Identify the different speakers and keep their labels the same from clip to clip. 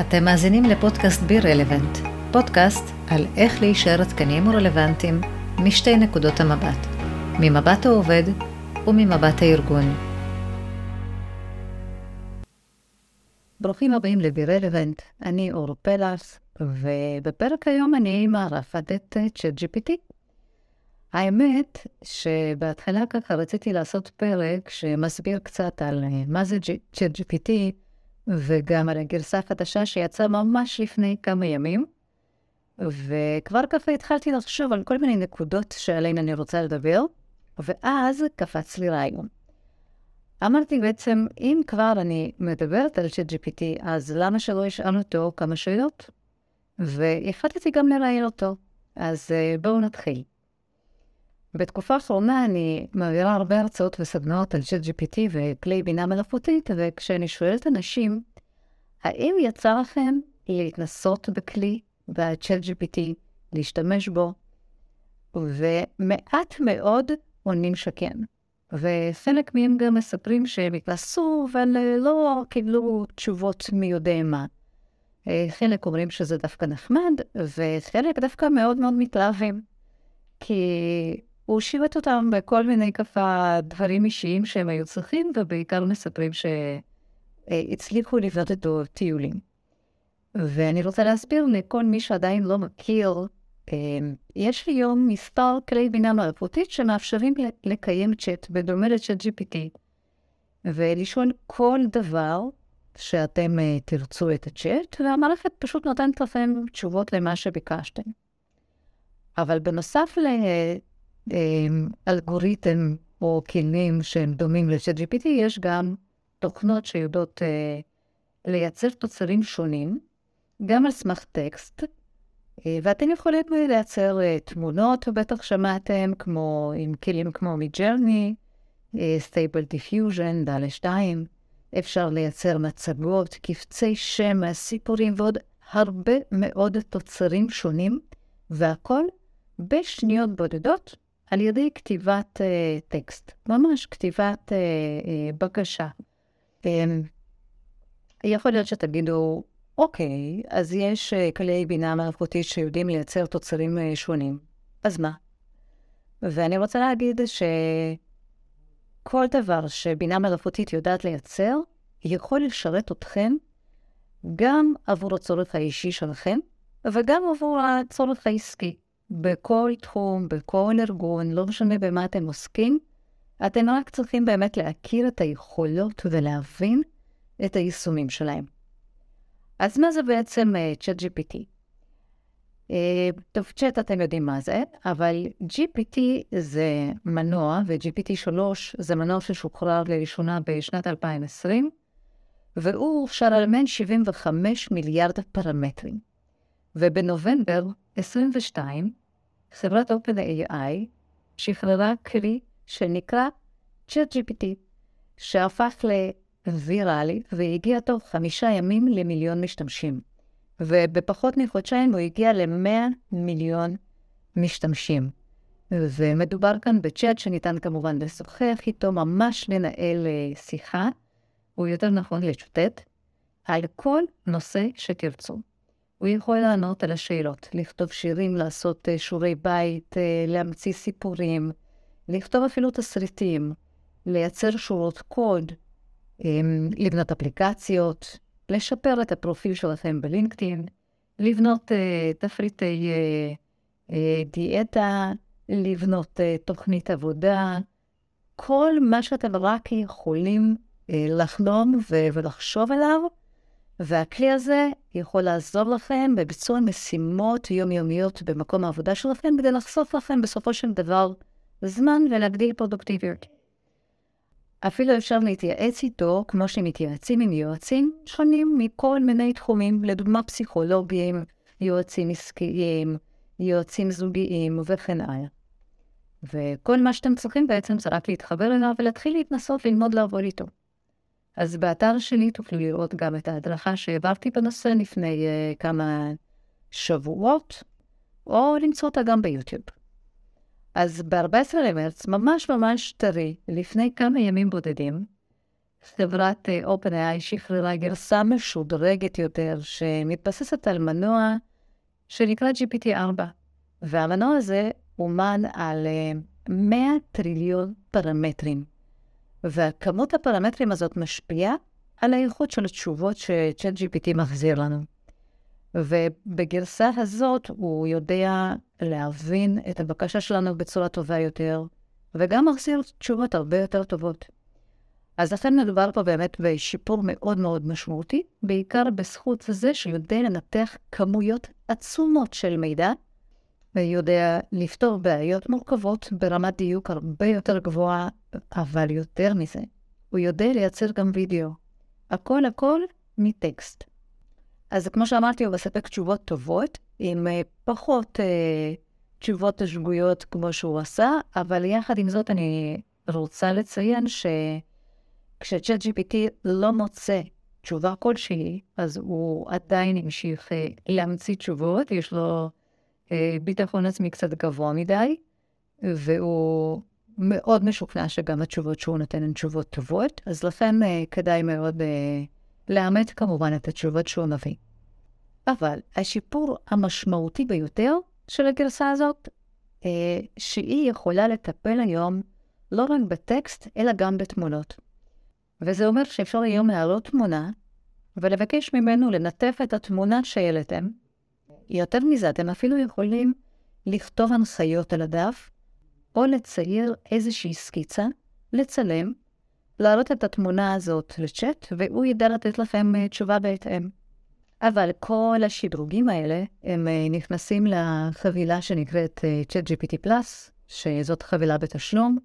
Speaker 1: אתם מאזינים לפודקאסט בי רלוונט, פודקאסט על איך להישאר עדכניים ורלוונטיים משתי נקודות המבט, ממבט העובד וממבט הארגון. ברוכים הבאים לבי רלוונט, אני אור פלס, ובפרק היום אני מארחת את ChatGPT. האמת שבהתחלה ככה רציתי לעשות פרק שמסביר קצת על מה זה ChatGPT, וגם על הגרסה החדשה שיצאה ממש לפני כמה ימים. וכבר ככה התחלתי לחשוב על כל מיני נקודות שעליהן אני רוצה לדבר, ואז קפץ לי רעיון. אמרתי בעצם, אם כבר אני מדברת על ChatGPT, אז למה שלא אשאל אותו כמה שאלות? והחלטתי גם לראיין אותו. אז אה, בואו נתחיל. בתקופה האחרונה אני מעבירה הרבה הרצאות וסדנאות על ChatGPT וכלי בינה מלאכותית, וכשאני שואלת אנשים, האם יצא לכם להתנסות בכלי, ב-ChatGPT, להשתמש בו? ומעט מאוד עונים שכן. וחלק מהם גם מספרים שהם התנסו, אבל לא קיבלו תשובות מי יודע מה. חלק אומרים שזה דווקא נחמד, וחלק דווקא מאוד מאוד מתלהבים. כי הוא שירת אותם בכל מיני ככה דברים אישיים שהם היו צריכים, ובעיקר מספרים שהצליחו לבנות איתו טיולים. ואני רוצה להסביר לכל מי שעדיין לא מכיר, אמ, יש היום מספר כלי בינה מלאכותית שמאפשרים לקיים צ'אט בדומה לצ'אט GPT, ולשאול כל דבר שאתם אה, תרצו את הצ'אט, והמערכת פשוט נותנת לכם תשובות למה שביקשתם. אבל בנוסף אלגוריתם או כלים שהם דומים ל-ChatGPT, יש גם תוכנות שיודעות uh, לייצר תוצרים שונים, גם על סמך טקסט, uh, ואתם יכולים לייצר תמונות, בטח שמעתם, כמו, עם כלים כמו מג'רני, Stable Diffusion, דל 2, אפשר לייצר מצגות, קבצי שם, סיפורים ועוד הרבה מאוד תוצרים שונים, והכל בשניות בודדות על ידי כתיבת uh, טקסט, ממש כתיבת uh, uh, בקשה. Um, יכול להיות שתגידו, אוקיי, אז יש כלי בינה מלאכותית שיודעים לייצר תוצרים שונים, אז מה? ואני רוצה להגיד שכל דבר שבינה מלאכותית יודעת לייצר, יכול לשרת אתכם גם עבור הצורך האישי שלכם, וגם עבור הצורך העסקי. בכל תחום, בכל ארגון, לא משנה במה אתם עוסקים, אתם רק צריכים באמת להכיר את היכולות ולהבין את היישומים שלהם. אז מה זה בעצם uh, ChatGPT? Uh, טוב, צ'אט אתם יודעים מה זה, אבל GPT זה מנוע, ו-GPT 3 זה מנוע ששוחרר לראשונה בשנת 2020, והוא אופשר על מן 75 מיליארד פרמטרים. ובנובמבר 22, חברת OpenAI שחררה כלי שנקרא ChatGPT, שהפך לוויראלי והגיע תוך חמישה ימים למיליון משתמשים. ובפחות מחודשיים הוא הגיע ל-100 מיליון משתמשים. ומדובר כאן בצ'אט שניתן כמובן לשוחח איתו, ממש לנהל אה, שיחה, או יותר נכון לשוטט, על כל נושא שתרצו. הוא יכול לענות על השאלות, לכתוב שירים, לעשות uh, שיעורי בית, uh, להמציא סיפורים, לכתוב אפילו תסריטים, לייצר שורות קוד, um, לבנות אפליקציות, לשפר את הפרופיל שלכם בלינקדאין, לבנות uh, תפריטי דיאטה, לבנות תוכנית עבודה, כל מה שאתם רק יכולים לחלום ולחשוב עליו, והכלי הזה יכול לעזור לכם בביצוע משימות יומיומיות במקום העבודה שלכם, כדי לחשוף לכם בסופו של דבר זמן ולהגדיל פרודוקטיביות. אפילו אפשר להתייעץ איתו כמו שמתייעצים עם יועצים שונים מכל מיני תחומים, לדוגמה פסיכולוגיים, יועצים עסקיים, יועצים זוגיים וכן הלאה. וכל מה שאתם צריכים בעצם זה רק להתחבר אליו ולהתחיל להתנסות ללמוד לעבוד איתו. אז באתר שלי תוכלו לראות גם את ההדרכה שהעברתי בנושא לפני uh, כמה שבועות, או למצוא אותה גם ביוטיוב. אז ב-14 למרץ, ממש ממש טרי, לפני כמה ימים בודדים, חברת אה, OpenAI שחררה גרסה משודרגת יותר, שמתבססת על מנוע שנקרא GPT-4. והמנוע הזה אומן על 100 אה, טריליון פרמטרים. וכמות הפרמטרים הזאת משפיעה על האיכות של התשובות ש-ChatGPT מחזיר לנו. ובגרסה הזאת הוא יודע להבין את הבקשה שלנו בצורה טובה יותר, וגם מחזיר תשובות הרבה יותר טובות. אז לכן מדובר פה באמת בשיפור מאוד מאוד משמעותי, בעיקר בזכות זה שיודע לנתח כמויות עצומות של מידע, ויודע לפתור בעיות מורכבות ברמת דיוק הרבה יותר גבוהה, אבל יותר מזה, הוא יודע לייצר גם וידאו. הכל הכל מטקסט. אז כמו שאמרתי, הוא מספק תשובות טובות, עם uh, פחות uh, תשובות שגויות כמו שהוא עשה, אבל יחד עם זאת אני רוצה לציין שכשצ'אט GPT לא מוצא תשובה כלשהי, אז הוא עדיין המשיך uh, להמציא תשובות, יש לו ביטחון עצמי קצת גבוה מדי, והוא מאוד משוכנע שגם התשובות שהוא נותן הן תשובות טובות, אז לכן uh, כדאי מאוד... Uh, לאמת כמובן את התשובות שהוא מביא. אבל השיפור המשמעותי ביותר של הגרסה הזאת, אה, שהיא יכולה לטפל היום לא רק בטקסט, אלא גם בתמונות. וזה אומר שאפשר היום להעלות תמונה ולבקש ממנו לנתף את התמונה שהעליתם. יותר מזה, אתם אפילו יכולים לכתוב הנחיות על הדף, או לצייר איזושהי סקיצה, לצלם, להעלות את התמונה הזאת לצ'אט, והוא ידע לתת לכם אה, תשובה בהתאם. אבל כל השדרוגים האלה, הם אה, נכנסים לחבילה שנקראת אה, ChatGPT Plus, שזאת חבילה בתשלום,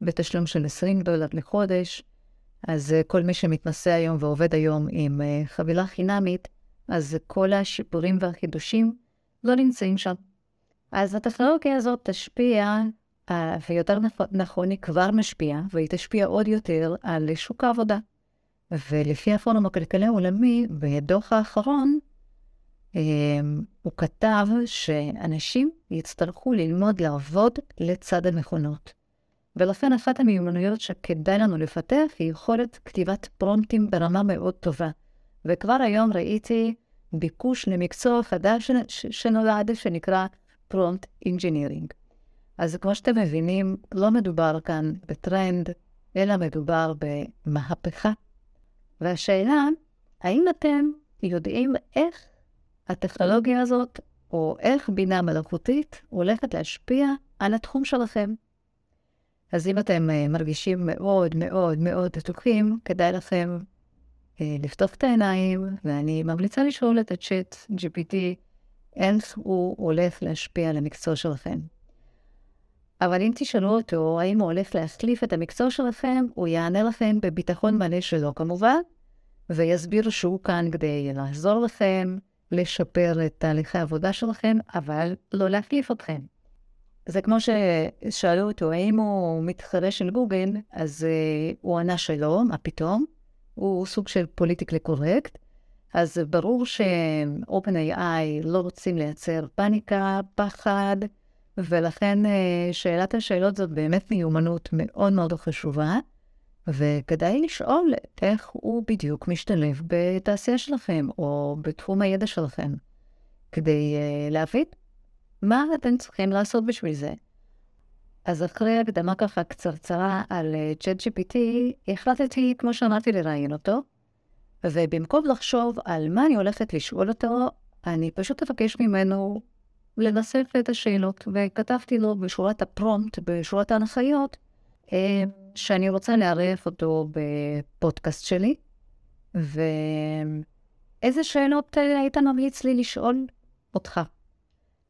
Speaker 1: בתשלום של 20 דולר לחודש. אז כל מי שמתנסה היום ועובד היום עם חבילה חינמית, אז כל השיפורים והחידושים לא נמצאים שם. אז הטכנולוגיה הזאת תשפיע ויותר נכון, היא כבר משפיעה, והיא תשפיע עוד יותר על שוק העבודה. ולפי הפורום הכלכלי העולמי, בדוח האחרון, אמ, הוא כתב שאנשים יצטרכו ללמוד לעבוד לצד המכונות. ולכן אחת המיומנויות שכדאי לנו לפתח היא יכולת כתיבת פרומפטים ברמה מאוד טובה. וכבר היום ראיתי ביקוש למקצוע חדש שנולד, שנקרא prompt engineering. אז כמו שאתם מבינים, לא מדובר כאן בטרנד, אלא מדובר במהפכה. והשאלה, האם אתם יודעים איך הטכנולוגיה הזאת, או איך בינה מלאכותית הולכת להשפיע על התחום שלכם? אז אם אתם uh, מרגישים מאוד מאוד מאוד בטוחים, כדאי לכם לפתוח את העיניים, ואני ממליצה לשאול את הצ'אט GPT איך הוא הולך להשפיע על המקצוע שלכם. אבל אם תשאלו אותו האם הוא הולך להחליף את המקצוע שלכם, הוא יענה לכם בביטחון מלא שלו כמובן, ויסביר שהוא כאן כדי לעזור לכם, לשפר את תהליכי העבודה שלכם, אבל לא להחליף אתכם. זה כמו ששאלו אותו האם הוא מתחרה של גוגל, אז uh, הוא ענה שלא, מה פתאום? הוא סוג של פוליטיקלי קורקט. אז ברור ש-OpenAI לא רוצים לייצר פאניקה, פחד, ולכן אה, שאלת השאלות זאת באמת מיומנות מאוד מאוד חשובה, וכדאי לשאול איך הוא בדיוק משתלב בתעשייה שלכם, או בתחום הידע שלכם, כדי uh, להבין מה אתם צריכים לעשות בשביל זה. אז אחרי הקדמה ככה קצרצרה על uh, ChatGPT, החלטתי, כמו שאמרתי, לראיין אותו, ובמקום לחשוב על מה אני הולכת לשאול אותו, אני פשוט אבקש ממנו לנסף את השאלות, וכתבתי לו בשורת הפרומפט, בשורת ההנחיות, אה, שאני רוצה לארח אותו בפודקאסט שלי, ואיזה שאלות היית ממליץ לי לשאול אותך.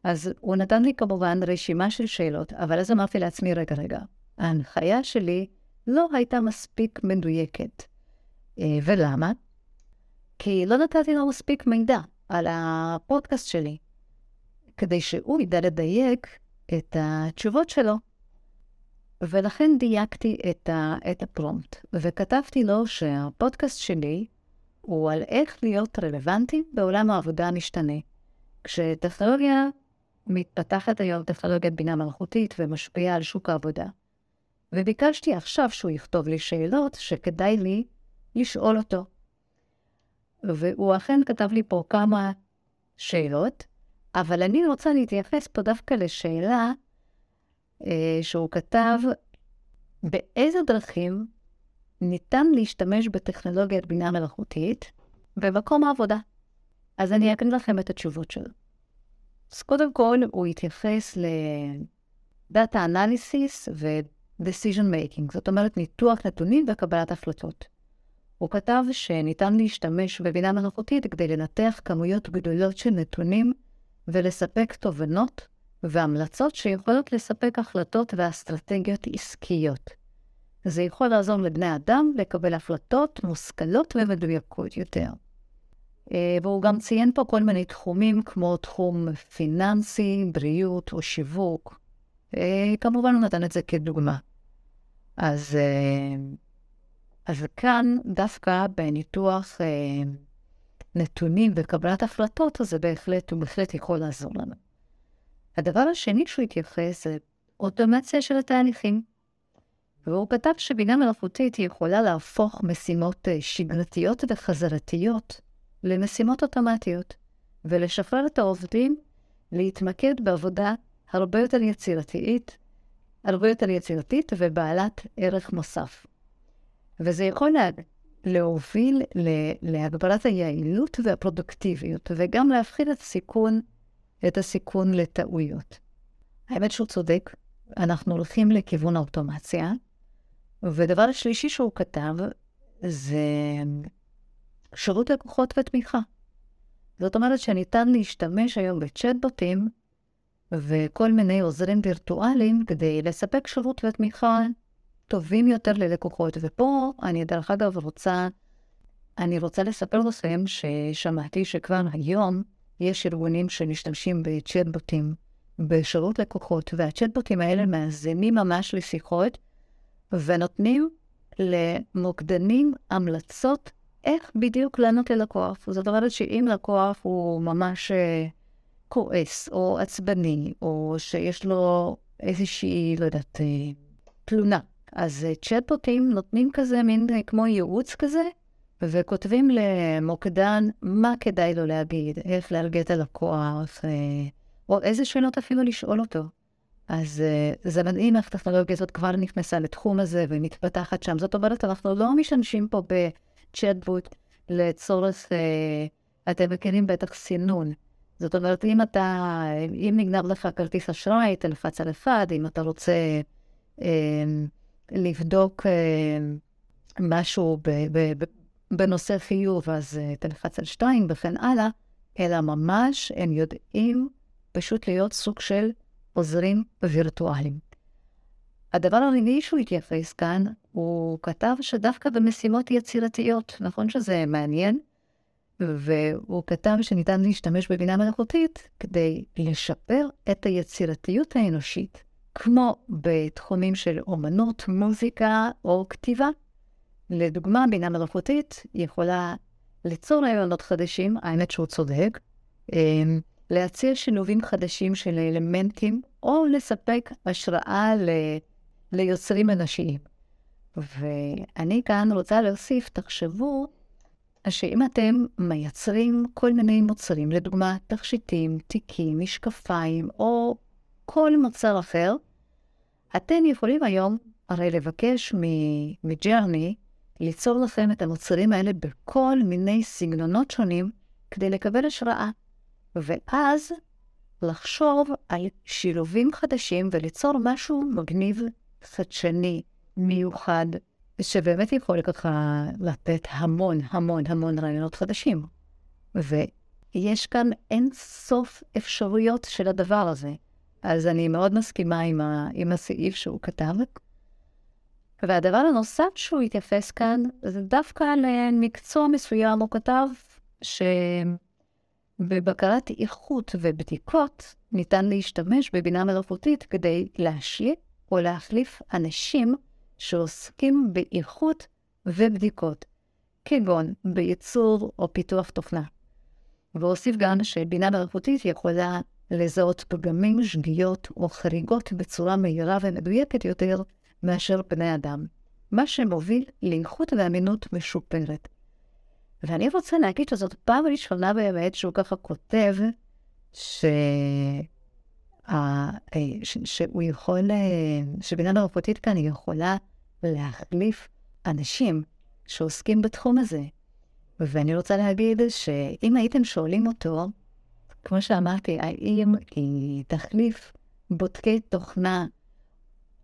Speaker 1: אז הוא נתן לי כמובן רשימה של שאלות, אבל אז אמרתי לעצמי, רגע, רגע, ההנחיה שלי לא הייתה מספיק מדויקת. אה, ולמה? כי לא נתתי לו מספיק מידע על הפודקאסט שלי. כדי שהוא ידע לדייק את התשובות שלו. ולכן דייקתי את, ה, את הפרומפט, וכתבתי לו שהפודקאסט שלי הוא על איך להיות רלוונטי בעולם העבודה המשתנה. כשטכנולוגיה מתפתחת היום, טכנולוגיית בינה מלאכותית ומשפיעה על שוק העבודה. וביקשתי עכשיו שהוא יכתוב לי שאלות שכדאי לי לשאול אותו. והוא אכן כתב לי פה כמה שאלות, אבל אני רוצה להתייחס פה דווקא לשאלה אה, שהוא כתב, באיזה דרכים ניתן להשתמש בטכנולוגיית בינה מלאכותית במקום העבודה. אז אני אקריא לכם את התשובות שלו. אז קודם כל, הוא התייחס ל-Data Analysis ו-Decision Making, זאת אומרת ניתוח נתונים וקבלת החלטות. הוא כתב שניתן להשתמש בבינה מלאכותית כדי לנתח כמויות גדולות של נתונים ולספק תובנות והמלצות שיכולות לספק החלטות ואסטרטגיות עסקיות. זה יכול לעזור לבני אדם לקבל החלטות מושכלות ומדויקות יותר. אה, והוא גם ציין פה כל מיני תחומים כמו תחום פיננסי, בריאות או שיווק. אה, כמובן הוא נתן את זה כדוגמה. אז, אה, אז כאן דווקא בניתוח נתונים וקבלת החלטות, זה בהחלט, הוא בהחלט יכול לעזור לנו. הדבר השני שהוא התייחס זה אוטומציה של התהליכים. והוא כתב שבינה מלאכותית היא יכולה להפוך משימות שגרתיות וחזרתיות למשימות אוטומטיות, ולשחרר את העובדים להתמקד בעבודה הרבה יותר יצירתית, הרבה יותר יצירתית ובעלת ערך מוסף. וזה יכול לה, להוביל להגברת היעילות והפרודוקטיביות, וגם להפחית את הסיכון, את הסיכון לטעויות. האמת שהוא צודק, אנחנו הולכים לכיוון האוטומציה, ודבר שלישי שהוא כתב, זה שירות לקוחות ותמיכה. זאת אומרת שניתן להשתמש היום בצ'טבוטים וכל מיני עוזרים וירטואליים כדי לספק שירות ותמיכה טובים יותר ללקוחות. ופה אני דרך אגב רוצה, אני רוצה לספר לכם ששמעתי שכבר היום יש ארגונים שמשתמשים בצ'טבוטים בשירות לקוחות, והצ'טבוטים האלה מאזינים ממש לשיחות ונותנים למוקדנים המלצות איך בדיוק לענות ללקוח. זאת אומרת שאם לקוח הוא ממש אה, כועס או עצבני, או שיש לו איזושהי, לא יודעת, אה, תלונה, אז אה, צ'טבוטים נותנים כזה מין כמו ייעוץ כזה, וכותבים למוקדן מה כדאי לו להגיד, איך להרגיע את הלקוח, או איזה שאלות אפילו לשאול אותו. אז זה מדהים איך הטכנולוגיה הזאת כבר נכנסה לתחום הזה ומתפתחת שם. זאת אומרת, אנחנו לא משתמשים פה ב... צ'טבוט לצורך, אה, אתם מכירים בטח סינון. זאת אומרת, אם אתה, אם נגנב לך כרטיס אשראי, תלחץ על אחד, אם אתה רוצה אה, לבדוק אה, משהו ב, ב, ב, בנושא חיוב, אז אה, תלחץ על שתיים וכן הלאה, אלא ממש הם יודעים פשוט להיות סוג של עוזרים וירטואליים. הדבר הרביעי שהוא התייחס כאן, הוא כתב שדווקא במשימות יצירתיות, נכון שזה מעניין? והוא כתב שניתן להשתמש בבינה מלאכותית כדי לשפר את היצירתיות האנושית, כמו בתחומים של אומנות, מוזיקה או כתיבה. לדוגמה, בינה מלאכותית יכולה ליצור רעיונות חדשים, האמת שהוא צודק, אמ, להציע שילובים חדשים של אלמנטים, או לספק השראה. ליוצרים אנשיים. ואני כאן רוצה להוסיף, תחשבו שאם אתם מייצרים כל מיני מוצרים, לדוגמה תכשיטים, תיקים, משקפיים, או כל מוצר אחר, אתם יכולים היום הרי לבקש מג'רני ליצור לכם את המוצרים האלה בכל מיני סגנונות שונים כדי לקבל השראה. ואז לחשוב על שילובים חדשים וליצור משהו מגניב חדשני, מיוחד, שבאמת יכול ככה לתת המון, המון, המון רעיונות חדשים. ויש כאן אין סוף אפשרויות של הדבר הזה. אז אני מאוד מסכימה עם, ה, עם הסעיף שהוא כתב. והדבר הנוסף שהוא התייחס כאן, זה דווקא למקצוע מסוים, הוא כתב שבבקרת איכות ובדיקות ניתן להשתמש בבינה מלאכותית כדי להשליט או להחליף אנשים שעוסקים באיכות ובדיקות, כגון בייצור או פיתוח תוכנה. והוסיף גם שבינה מלאכותית יכולה לזהות פגמים, שגיאות או חריגות בצורה מהירה ומדויקת יותר מאשר בני אדם. מה שמוביל לאיכות ואמינות משופרת. ואני רוצה להגיד שזאת פעם ראשונה באמת שהוא ככה כותב ש... אה. שהוא יכול, אה, שבינה מלאכותית כאן היא יכולה להחליף אנשים שעוסקים בתחום הזה. ואני רוצה להגיד שאם הייתם שואלים אותו, כמו שאמרתי, האם היא תחליף בודקי תוכנה,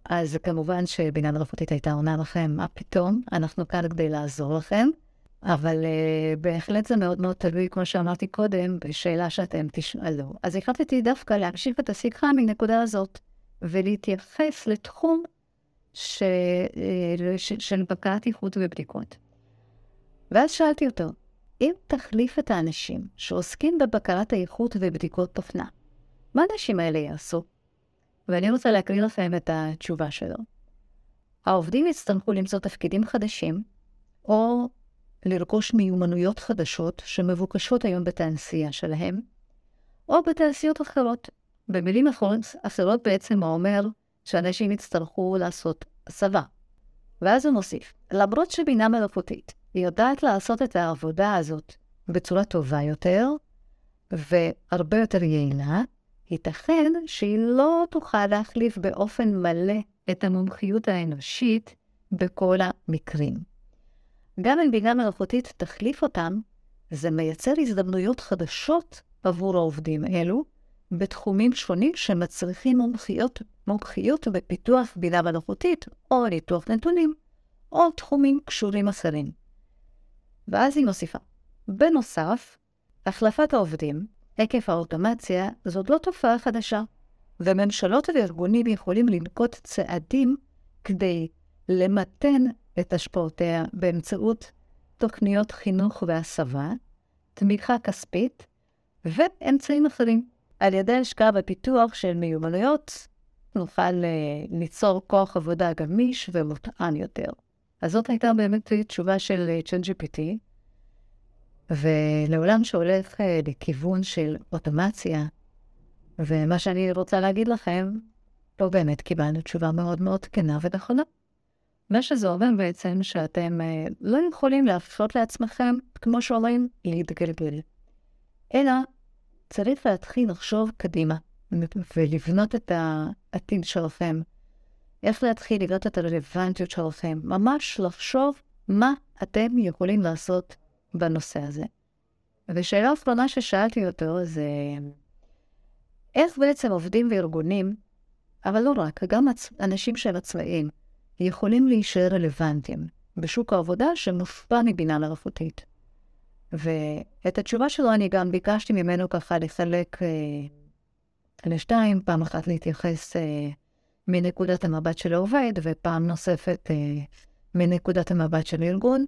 Speaker 1: אז כמובן שבינה מלאכותית הייתה עונה לכם, מה פתאום, אנחנו כאן כדי לעזור לכם. אבל uh, בהחלט זה מאוד מאוד תלוי, כמו שאמרתי קודם, בשאלה שאתם תשאלו. אז החלטתי דווקא להמשיך את השיחה מנקודה הזאת, ולהתייחס לתחום ש... אה, ש... של בקרת איכות ובדיקות. ואז שאלתי אותו, אם תחליף את האנשים שעוסקים בבקרת האיכות ובדיקות תוכנה, מה האנשים האלה יעשו? ואני רוצה להקריא לכם את התשובה שלו. העובדים יצטרכו למצוא תפקידים חדשים, או לרכוש מיומנויות חדשות שמבוקשות היום בתעשייה שלהם, או בתעשיות אחרות. במילים אחרות, בעצם אומר שאנשים יצטרכו לעשות הסבה. ואז הוא מוסיף, למרות שבינה מלאכותית יודעת לעשות את העבודה הזאת בצורה טובה יותר והרבה יותר יעילה, ייתכן שהיא לא תוכל להחליף באופן מלא את המומחיות האנושית בכל המקרים. גם אם בינה מלאכותית תחליף אותם, זה מייצר הזדמנויות חדשות עבור העובדים אלו, בתחומים שונים שמצריכים מומחיות, מומחיות בפיתוח בינה מלאכותית, או ניתוח נתונים, או תחומים קשורים אחרים. ואז היא מוסיפה. בנוסף, החלפת העובדים עקב האוטומציה זאת לא תופעה חדשה, וממשלות וארגונים יכולים לנקוט צעדים כדי למתן את השפעותיה באמצעות תוכניות חינוך והסבה, תמיכה כספית ואמצעים אחרים. על ידי השקעה בפיתוח של מיומנויות, נוכל uh, ליצור כוח עבודה גמיש ומותאם יותר. אז זאת הייתה באמת תשובה של ChatGPT, ולעולם שהולך uh, לכיוון של אוטומציה, ומה שאני רוצה להגיד לכם, פה באמת קיבלנו תשובה מאוד מאוד כנה ונכונה. מה שזה אומר בעצם שאתם uh, לא יכולים להפשות לעצמכם, כמו שאומרים, להתגלגל. אלא צריך להתחיל לחשוב קדימה ולבנות את העתיד שלכם. איך להתחיל לבנות את הרלוונטיות שלכם. ממש לחשוב מה אתם יכולים לעשות בנושא הזה. ושאלה אחרונה ששאלתי אותו זה, איך בעצם עובדים וארגונים, אבל לא רק, גם אנשים שהם עצמאים, יכולים להישאר רלוונטיים בשוק העבודה שמושפע מבינה מלאכותית. ואת התשובה שלו אני גם ביקשתי ממנו ככה לחלק אה, לשתיים, פעם אחת להתייחס אה, מנקודת המבט של העובד, ופעם נוספת אה, מנקודת המבט של הארגון.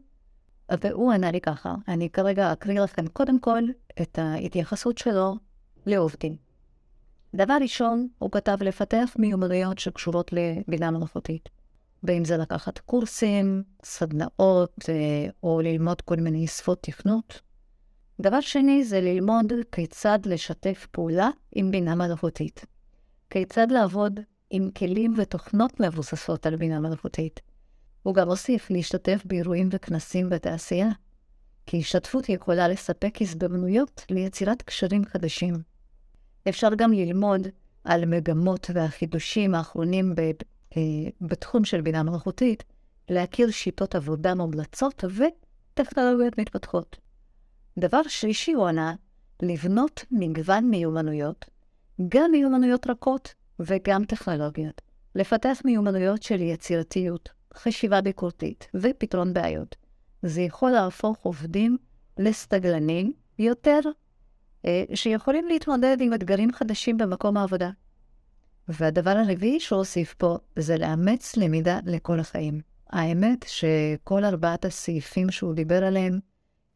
Speaker 1: והוא ענה לי ככה, אני כרגע אקריא לכם קודם כל את ההתייחסות שלו לעובדים. דבר ראשון, הוא כתב לפתח מיומנויות שקשורות לבינה מלאכותית. ואם זה לקחת קורסים, סדנאות, אה, או ללמוד כל מיני שפות תכנות. דבר שני זה ללמוד כיצד לשתף פעולה עם בינה מלאכותית. כיצד לעבוד עם כלים ותוכנות מבוססות על בינה מלאכותית. הוא גם הוסיף להשתתף באירועים וכנסים בתעשייה, כי השתתפות יכולה לספק הזדמנויות ליצירת קשרים חדשים. אפשר גם ללמוד על מגמות והחידושים האחרונים בתחום של בינה מלאכותית, להכיר שיטות עבודה מומלצות וטכנולוגיות מתפתחות. דבר שלישי הוא ענה, לבנות מגוון מיומנויות, גם מיומנויות רכות וגם טכנולוגיות. לפתח מיומנויות של יצירתיות, חשיבה ביקורתית ופתרון בעיות. זה יכול להפוך עובדים לסטגלנים יותר, אה, שיכולים להתמודד עם אתגרים חדשים במקום העבודה. והדבר הרביעי שהוא הוסיף פה זה לאמץ למידה לכל החיים. האמת שכל ארבעת הסעיפים שהוא דיבר עליהם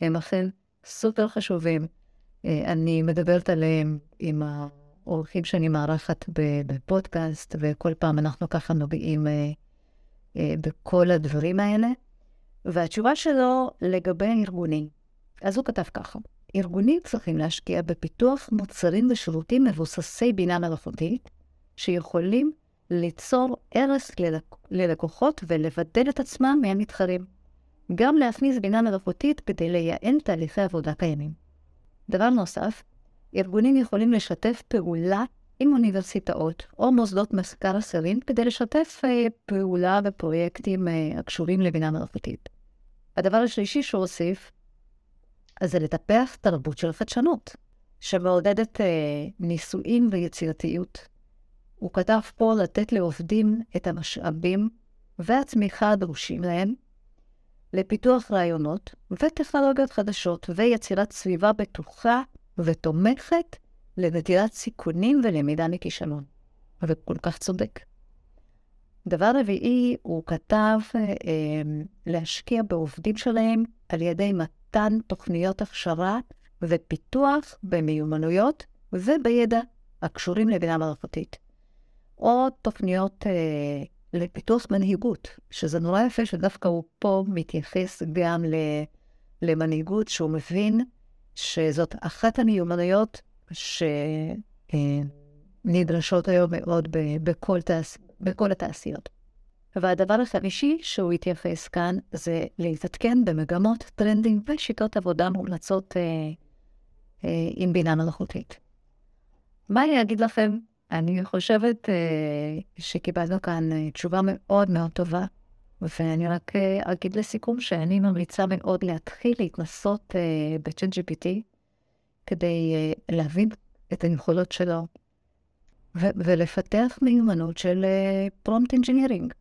Speaker 1: הם אכן סופר חשובים. אה, אני מדברת עליהם עם האורחים שאני מארחת בפודקאסט, וכל פעם אנחנו ככה נוגעים אה, אה, בכל הדברים האלה. והתשובה שלו לגבי הארגונים, אז הוא כתב ככה: ארגונים צריכים להשקיע בפיתוח מוצרים ושירותים מבוססי בינה מלאכותית, שיכולים ליצור ערש ללק... ללקוחות ולבדל את עצמם מהמתחרים. גם להכניס בינה מלאכותית כדי לייעל תהליכי עבודה קיימים. דבר נוסף, ארגונים יכולים לשתף פעולה עם אוניברסיטאות או מוסדות מחקר אחרים כדי לשתף אה, פעולה בפרויקטים אה, הקשורים לבינה מלאכותית. הדבר השלישי שהוא הוסיף, זה לטפח תרבות של חדשנות, שמעודדת אה, ניסויים ויצירתיות. הוא כתב פה לתת לעובדים את המשאבים והצמיחה הדרושים להם לפיתוח רעיונות וטכנולוגיות חדשות ויצירת סביבה בטוחה ותומכת לנטילת סיכונים ולמידה מכישלון. וכל כך צודק. דבר רביעי, הוא כתב אה, להשקיע בעובדים שלהם על ידי מתן תוכניות הכשרה ופיתוח במיומנויות ובידע הקשורים לבינה מלאכותית. או תוכניות אה, לפיתוח מנהיגות, שזה נורא יפה שדווקא הוא פה מתייחס גם למנהיגות, שהוא מבין שזאת אחת המיומנויות שנדרשות היום מאוד בכל, תעש... בכל התעשיות. והדבר החמישי שהוא התייחס כאן זה להתעדכן במגמות, טרנדים ושיטות עבודה מומלצות אה, אה, עם בינה מלאכותית. מה אני אגיד לכם? אני חושבת אה, שקיבלנו כאן אה, תשובה מאוד מאוד טובה, ואני רק אה, אגיד לסיכום שאני ממליצה מאוד להתחיל להתנסות אה, ב-ChatGPT, כדי להבין את היכולות שלו ולפתח מיומנות של prompt engineering,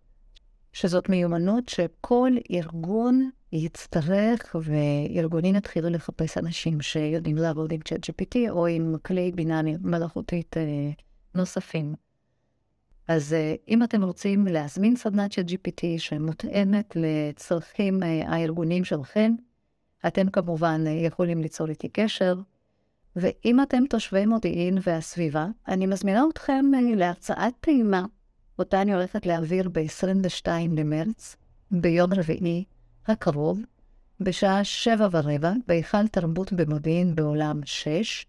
Speaker 1: שזאת מיומנות שכל ארגון יצטרך, וארגונים יתחילו לחפש אנשים שיודעים לעבוד עם ChatGPT או עם כלי בינה מלאכותית נוספים. אז uh, אם אתם רוצים להזמין סדנת של GPT שמותאמת לצרכים uh, הארגונים שלכם, אתם כמובן יכולים ליצור איתי קשר. ואם אתם תושבי מודיעין והסביבה, אני מזמינה אתכם אה, להרצאת טעימה, אותה אני הולכת להעביר ב-22 למרץ, ביום רביעי הקרוב, בשעה שבע ורבע, בהיכל תרבות במודיעין בעולם 6.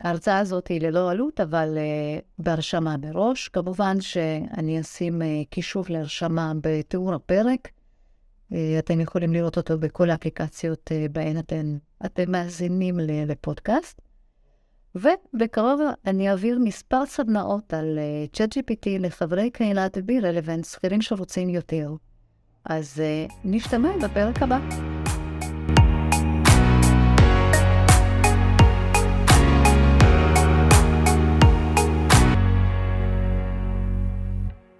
Speaker 1: ההרצאה הזאת היא ללא עלות, אבל uh, בהרשמה מראש. כמובן שאני אשים uh, קישור להרשמה בתיאור הפרק. Uh, אתם יכולים לראות אותו בכל האפליקציות uh, בהן אתם אתם מאזינים לפודקאסט. ובקרוב אני אעביר מספר סדנאות על uh, ChatGPT לחברי קהילת בי רלוונט, שכירים שרוצים יותר. אז uh, נשתמע בפרק הבא.